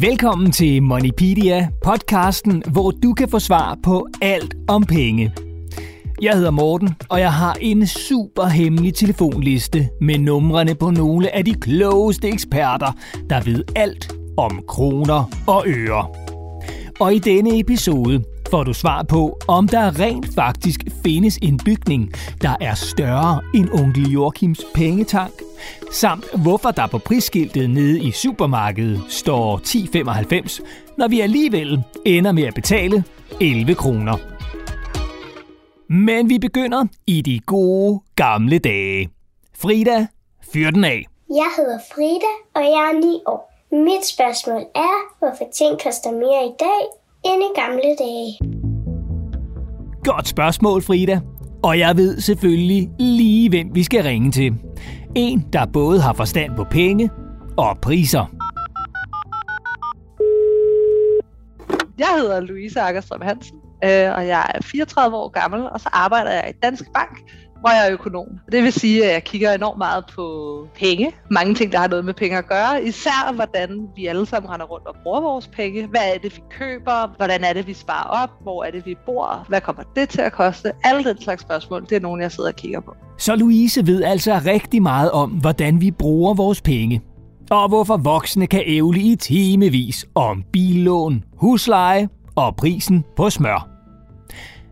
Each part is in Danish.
Velkommen til Moneypedia, podcasten, hvor du kan få svar på alt om penge. Jeg hedder Morten, og jeg har en super hemmelig telefonliste med numrene på nogle af de klogeste eksperter, der ved alt om kroner og øre. Og i denne episode får du svar på, om der rent faktisk findes en bygning, der er større end onkel Joachims pengetank, samt hvorfor der på prisskiltet nede i supermarkedet står 10,95, når vi alligevel ender med at betale 11 kroner. Men vi begynder i de gode gamle dage. Frida, fyr den af. Jeg hedder Frida, og jeg er 9 år. Mit spørgsmål er, hvorfor ting koster mere i dag end i gamle dage. Godt spørgsmål, Frida. Og jeg ved selvfølgelig lige, hvem vi skal ringe til. En, der både har forstand på penge og priser. Jeg hedder Louise Akkerstrøm Hansen, øh, og jeg er 34 år gammel, og så arbejder jeg i Dansk Bank, hvor jeg er økonom. Det vil sige, at jeg kigger enormt meget på penge. Mange ting, der har noget med penge at gøre. Især hvordan vi alle sammen render rundt og bruger vores penge. Hvad er det, vi køber? Hvordan er det, vi sparer op? Hvor er det, vi bor? Hvad kommer det til at koste? Alle den slags spørgsmål, det er nogle, jeg sidder og kigger på. Så Louise ved altså rigtig meget om, hvordan vi bruger vores penge. Og hvorfor voksne kan ævle i timevis om billån, husleje og prisen på smør.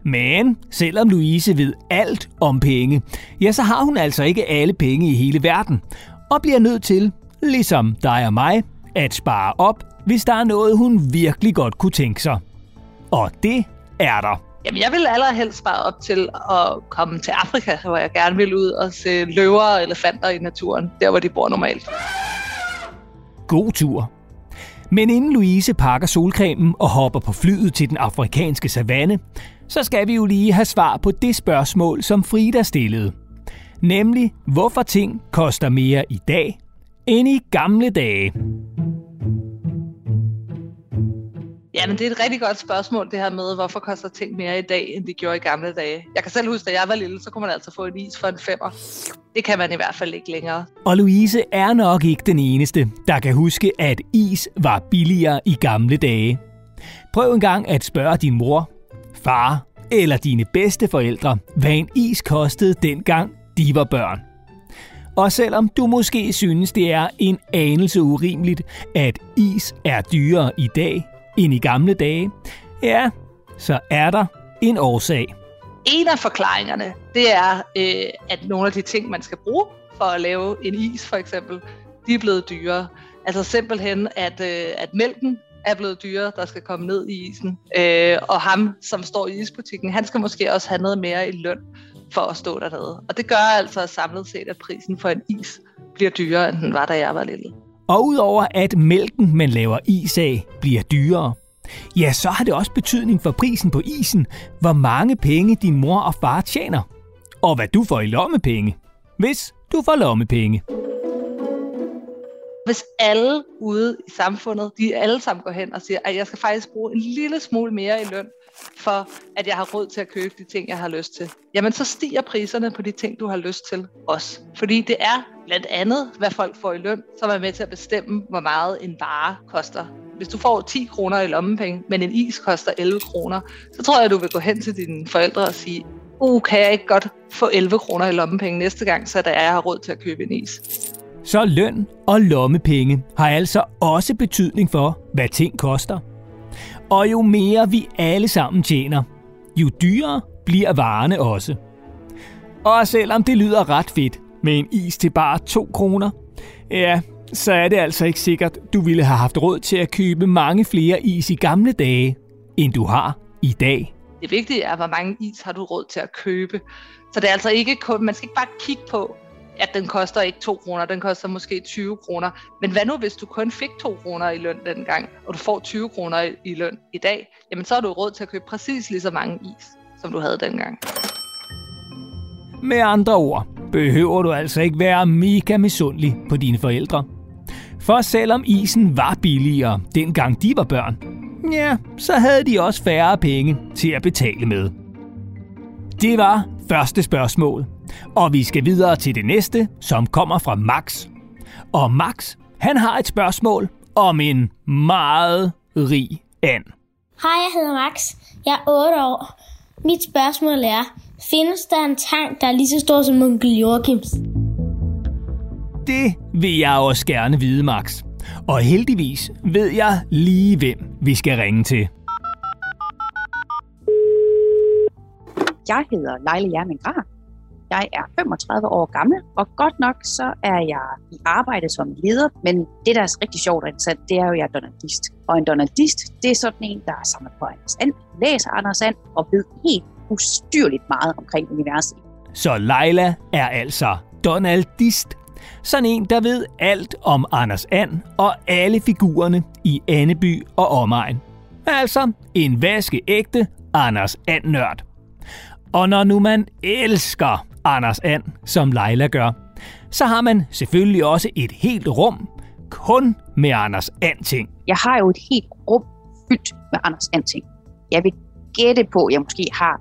Men selvom Louise ved alt om penge, ja, så har hun altså ikke alle penge i hele verden, og bliver nødt til, ligesom dig og mig, at spare op, hvis der er noget, hun virkelig godt kunne tænke sig. Og det er der. Jamen, jeg vil allerhelst spare op til at komme til Afrika, hvor jeg gerne vil ud og se løver og elefanter i naturen, der hvor de bor normalt. God tur. Men inden Louise pakker solcremen og hopper på flyet til den afrikanske savanne, så skal vi jo lige have svar på det spørgsmål, som Frida stillede. Nemlig, hvorfor ting koster mere i dag end i gamle dage. Ja, men det er et rigtig godt spørgsmål, det her med, hvorfor koster ting mere i dag, end de gjorde i gamle dage. Jeg kan selv huske, da jeg var lille, så kunne man altså få en is for en femmer. Det kan man i hvert fald ikke længere. Og Louise er nok ikke den eneste, der kan huske, at is var billigere i gamle dage. Prøv en gang at spørge din mor, far eller dine bedste forældre, hvad en is kostede dengang de var børn. Og selvom du måske synes, det er en anelse urimeligt, at is er dyrere i dag end i gamle dage, ja, så er der en årsag. En af forklaringerne, det er, øh, at nogle af de ting, man skal bruge for at lave en is for eksempel, de er blevet dyrere. Altså simpelthen, at, øh, at mælken er blevet dyrere, der skal komme ned i isen. Øh, og ham, som står i isbutikken, han skal måske også have noget mere i løn for at stå dernede. Og det gør altså samlet set, at prisen for en is bliver dyrere, end den var, da jeg var lille. Og udover at mælken, man laver is af, bliver dyrere, ja, så har det også betydning for prisen på isen, hvor mange penge din mor og far tjener. Og hvad du får i lommepenge, hvis du får lommepenge. Hvis alle ude i samfundet, de alle sammen går hen og siger, at jeg skal faktisk bruge en lille smule mere i løn, for at jeg har råd til at købe de ting, jeg har lyst til, jamen så stiger priserne på de ting, du har lyst til også. Fordi det er blandt andet, hvad folk får i løn, som er med til at bestemme, hvor meget en vare koster. Hvis du får 10 kroner i lommepenge, men en is koster 11 kroner, så tror jeg, at du vil gå hen til dine forældre og sige, uh, kan jeg ikke godt få 11 kroner i lommepenge næste gang, så der er jeg har råd til at købe en is. Så løn og lommepenge har altså også betydning for, hvad ting koster. Og jo mere vi alle sammen tjener, jo dyrere bliver varerne også. Og selvom det lyder ret fedt med en is til bare 2 kroner, ja, så er det altså ikke sikkert, du ville have haft råd til at købe mange flere is i gamle dage, end du har i dag. Det vigtige er, hvor mange is har du råd til at købe. Så det er altså ikke kun, man skal ikke bare kigge på, at den koster ikke 2 kroner, den koster måske 20 kroner. Men hvad nu, hvis du kun fik 2 kroner i løn dengang, og du får 20 kroner i løn i dag, jamen så har du råd til at købe præcis lige så mange is, som du havde dengang. Med andre ord, behøver du altså ikke være mega misundelig på dine forældre. For selvom isen var billigere, dengang de var børn, ja, så havde de også færre penge til at betale med. Det var første spørgsmål. Og vi skal videre til det næste, som kommer fra Max. Og Max, han har et spørgsmål om en meget rig and. Hej, jeg hedder Max. Jeg er 8 år. Mit spørgsmål er, findes der en tang, der er lige så stor som onkel Joachims? Det vil jeg også gerne vide, Max. Og heldigvis ved jeg lige, hvem vi skal ringe til. Jeg hedder Leila Jerning Grah. Jeg er 35 år gammel, og godt nok så er jeg i arbejde som leder, men det, der er rigtig sjovt og interessant, det er jo, at jeg er donaldist. Og en donaldist, det er sådan en, der er samlet på Anders And, læser Anders And og ved helt ustyrligt meget omkring universet. Så Leila er altså donaldist. Sådan en, der ved alt om Anders And og alle figurerne i Anneby og omegn. Altså en vaskeægte Anders And-nørd. Og når nu man elsker Anders And, som Leila gør, så har man selvfølgelig også et helt rum kun med Anders And-ting. Jeg har jo et helt rum fyldt med Anders And ting. Jeg vil gætte på, at jeg måske har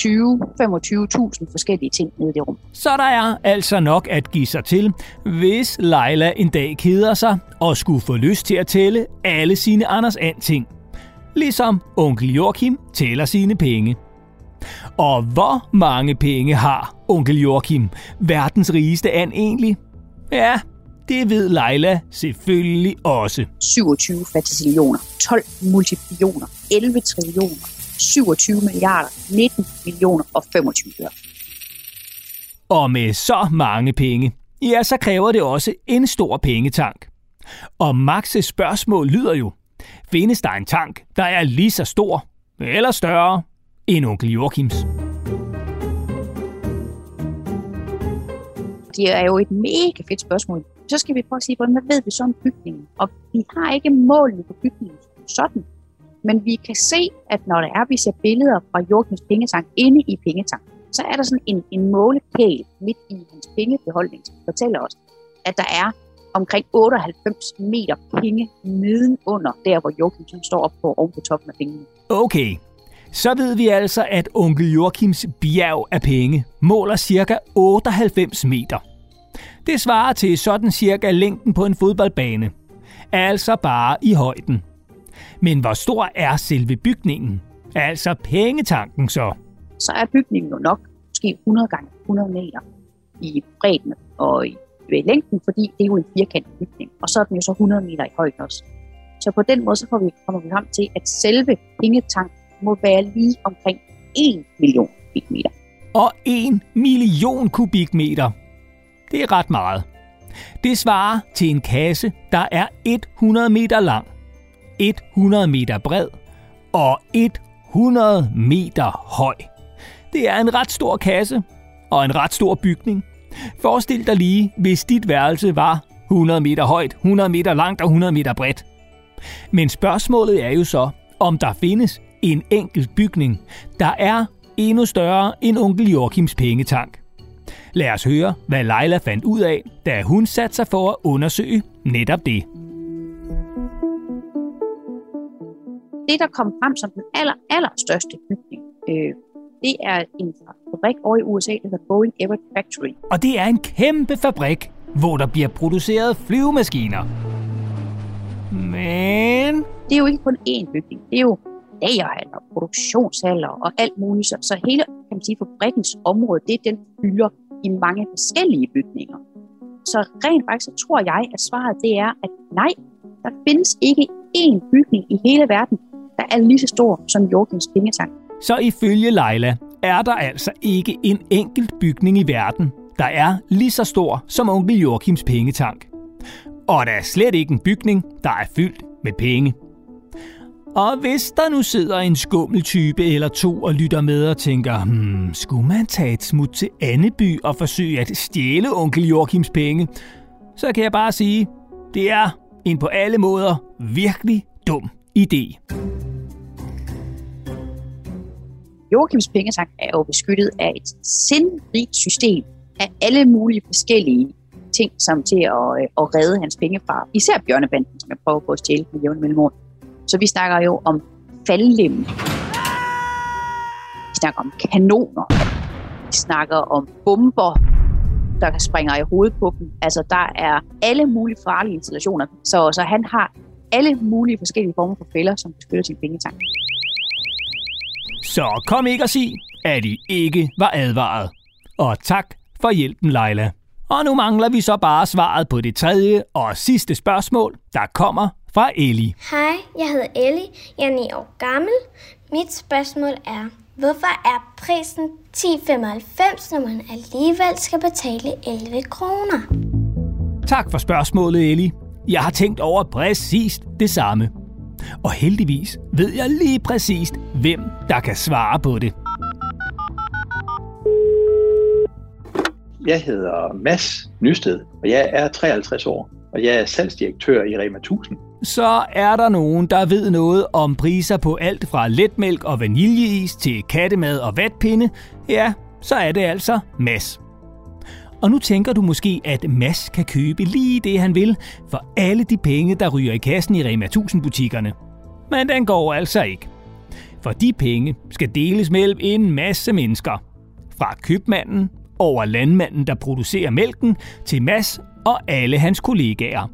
20-25.000 forskellige ting nede i det rum. Så der er altså nok at give sig til, hvis Leila en dag keder sig og skulle få lyst til at tælle alle sine Anders And-ting. Ligesom onkel Joachim tæller sine penge. Og hvor mange penge har onkel Joachim, verdens rigeste and egentlig? Ja, det ved Leila selvfølgelig også. 27 fatisillioner, 12 multiplioner, 11 trillioner, 27 milliarder, 19 millioner og 25 øre. Og med så mange penge, ja, så kræver det også en stor pengetank. Og Maxes spørgsmål lyder jo, findes der en tank, der er lige så stor eller større end onkel Joachims? Det er jo et mega fedt spørgsmål. Så skal vi prøve at sige, hvordan ved vi så om bygningen? Og vi har ikke målene på bygningen sådan. Men vi kan se, at når der er, vi ser billeder fra Joachims pengetank inde i pengetank, så er der sådan en, en målepæl midt i hans pengebeholdning, som fortæller os, at der er omkring 98 meter penge nedenunder, der hvor Joachim står op på oven på toppen af pengene. Okay, så ved vi altså, at onkel Joachims bjerg af penge måler ca. 98 meter. Det svarer til sådan cirka længden på en fodboldbane. Altså bare i højden. Men hvor stor er selve bygningen? Altså pengetanken så? Så er bygningen jo nok måske 100 gange 100 meter i bredden og i længden, fordi det er jo en firkantet bygning. Og så er den jo så 100 meter i højden også. Så på den måde så får vi, kommer vi frem til, at selve pengetanken må være lige omkring 1 million kubikmeter. Og 1 million kubikmeter. Det er ret meget. Det svarer til en kasse, der er 100 meter lang, 100 meter bred og 100 meter høj. Det er en ret stor kasse og en ret stor bygning. Forestil dig lige, hvis dit værelse var 100 meter højt, 100 meter langt og 100 meter bredt. Men spørgsmålet er jo så, om der findes en enkelt bygning, der er endnu større end onkel Joachims pengetank. Lad os høre, hvad Leila fandt ud af, da hun satte sig for at undersøge netop det. Det, der kom frem som den aller, allerstørste bygning, øh, det er en fabrik over i USA, der hedder Boeing Everett Factory. Og det er en kæmpe fabrik, hvor der bliver produceret flyvemaskiner. Men Det er jo ikke kun én bygning. Det er jo lagerhaller, produktionshaller og alt muligt. Så, så hele kan man sige, fabrikkens område, det er den fylder i mange forskellige bygninger. Så rent faktisk så tror jeg, at svaret det er, at nej, der findes ikke én bygning i hele verden, der er lige så stor som Jorgens pengetank. så ifølge Leila er der altså ikke en enkelt bygning i verden, der er lige så stor som onkel Joachims pengetank. Og der er slet ikke en bygning, der er fyldt med penge. Og hvis der nu sidder en skummel type eller to og lytter med og tænker, hmm, skulle man tage et smut til Anneby og forsøge at stjæle onkel Joachims penge, så kan jeg bare sige, det er en på alle måder virkelig dum idé. Joachims pengetank er jo beskyttet af et sindrigt system af alle mulige forskellige ting, som til at, øh, at redde hans penge fra. Især bjørnebanden, som jeg prøver på at stjæle med jævne mellemrum. Så vi snakker jo om faldlem. Vi snakker om kanoner. Vi snakker om bomber, der springer i hovedet på dem. Altså, der er alle mulige farlige installationer. Så, så han har alle mulige forskellige former for fælder, som beskytter sin pengetank. Så kom ikke og sig, at I ikke var advaret. Og tak for hjælpen, Leila. Og nu mangler vi så bare svaret på det tredje og sidste spørgsmål, der kommer fra Ellie. Hej, jeg hedder Ellie. Jeg er 9 år gammel. Mit spørgsmål er, hvorfor er prisen 10,95, når man alligevel skal betale 11 kroner? Tak for spørgsmålet, Ellie. Jeg har tænkt over præcis det samme. Og heldigvis ved jeg lige præcist, hvem der kan svare på det. Jeg hedder Mads Nysted, og jeg er 53 år, og jeg er salgsdirektør i Rema 1000. Så er der nogen, der ved noget om priser på alt fra letmælk og vaniljeis til kattemad og vatpinde. Ja, så er det altså Mads. Og nu tænker du måske, at Mads kan købe lige det, han vil, for alle de penge, der ryger i kassen i Rema 1000-butikkerne. Men den går altså ikke. For de penge skal deles mellem en masse mennesker. Fra købmanden over landmanden, der producerer mælken, til Mads og alle hans kollegaer.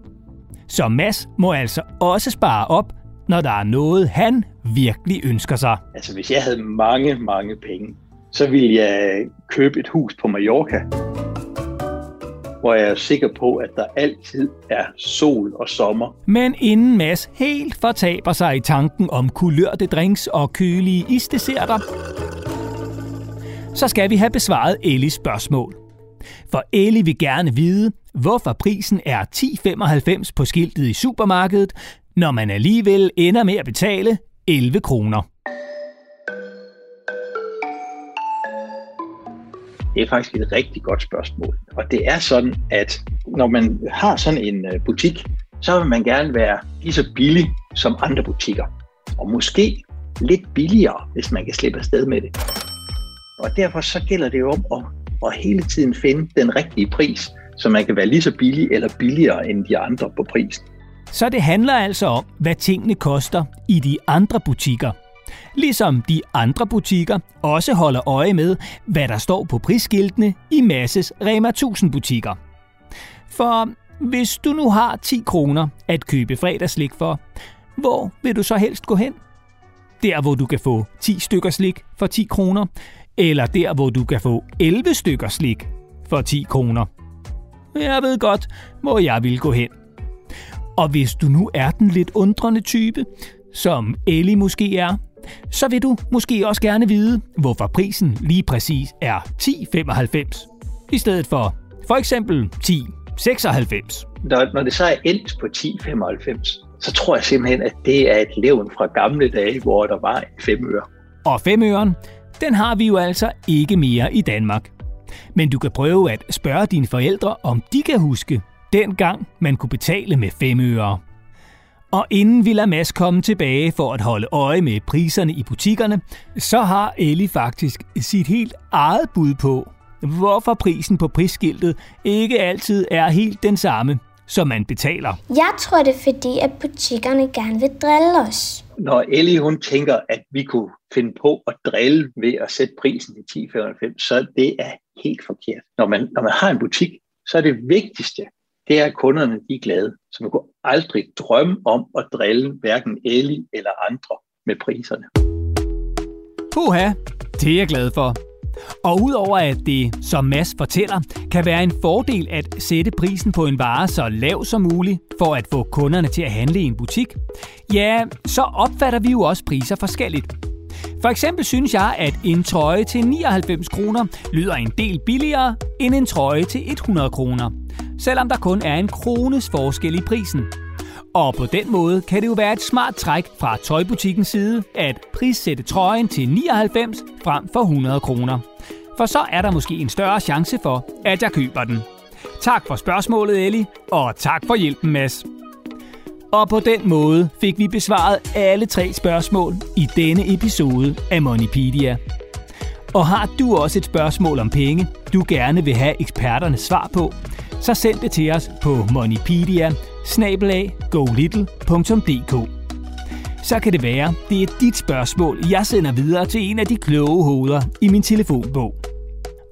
Så Mads må altså også spare op, når der er noget, han virkelig ønsker sig. Altså, hvis jeg havde mange, mange penge, så ville jeg købe et hus på Mallorca, hvor jeg er sikker på, at der altid er sol og sommer. Men inden Mads helt fortaber sig i tanken om kulørte drinks og kølige isdesserter, så skal vi have besvaret Ellis spørgsmål. For Ellie vil gerne vide, hvorfor prisen er 10,95 på skiltet i supermarkedet, når man alligevel ender med at betale 11 kroner. Det er faktisk et rigtig godt spørgsmål. Og det er sådan, at når man har sådan en øh, butik, så vil man gerne være lige så billig som andre butikker. Og måske lidt billigere, hvis man kan slippe afsted med det. Og derfor så gælder det jo om at, at hele tiden finde den rigtige pris, så man kan være lige så billig eller billigere end de andre på prisen. Så det handler altså om, hvad tingene koster i de andre butikker. Ligesom de andre butikker også holder øje med, hvad der står på prisskiltene i Masses Rema 1000 butikker. For hvis du nu har 10 kroner at købe fredagslik for, hvor vil du så helst gå hen? Der, hvor du kan få 10 stykker slik for 10 kroner, eller der, hvor du kan få 11 stykker slik for 10 kroner. Jeg ved godt, hvor jeg vil gå hen. Og hvis du nu er den lidt undrende type, som Ellie måske er, så vil du måske også gerne vide, hvorfor prisen lige præcis er 10,95 i stedet for for eksempel 10,96. Når, når det så er endt på 10,95, så tror jeg simpelthen, at det er et levn fra gamle dage, hvor der var en femøre. Og femøren, den har vi jo altså ikke mere i Danmark. Men du kan prøve at spørge dine forældre, om de kan huske dengang man kunne betale med 5 øre. Og inden vi lader Mads komme tilbage for at holde øje med priserne i butikkerne, så har Ellie faktisk sit helt eget bud på, hvorfor prisen på prisskiltet ikke altid er helt den samme, som man betaler. Jeg tror det er fordi, at butikkerne gerne vil drille os. Når Ellie hun tænker, at vi kunne finde på at drille ved at sætte prisen til 10,95, så det er helt forkert. Når man, når man har en butik, så er det vigtigste, det er, at kunderne de er glade. Så man kunne aldrig drømme om at drille hverken Ellie eller andre med priserne. Puha, det er jeg glad for. Og udover at det, som Mass fortæller, kan være en fordel at sætte prisen på en vare så lav som muligt, for at få kunderne til at handle i en butik, ja, så opfatter vi jo også priser forskelligt. For eksempel synes jeg, at en trøje til 99 kroner lyder en del billigere end en trøje til 100 kroner, selvom der kun er en krones forskel i prisen. Og på den måde kan det jo være et smart træk fra tøjbutikkens side at prissætte trøjen til 99 frem for 100 kroner. For så er der måske en større chance for, at jeg køber den. Tak for spørgsmålet, Ellie, og tak for hjælpen, Mads. Og på den måde fik vi besvaret alle tre spørgsmål i denne episode af Moneypedia. Og har du også et spørgsmål om penge, du gerne vil have eksperternes svar på, så send det til os på moneypedia så kan det være, det er dit spørgsmål, jeg sender videre til en af de kloge hoveder i min telefonbog.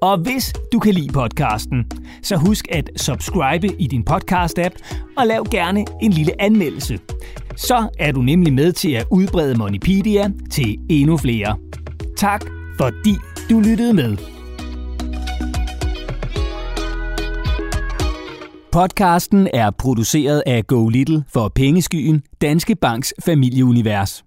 Og hvis du kan lide podcasten, så husk at subscribe i din podcast-app og lav gerne en lille anmeldelse. Så er du nemlig med til at udbrede Monipedia til endnu flere. Tak fordi du lyttede med. Podcasten er produceret af Go Little for Pengeskyen, Danske Banks familieunivers.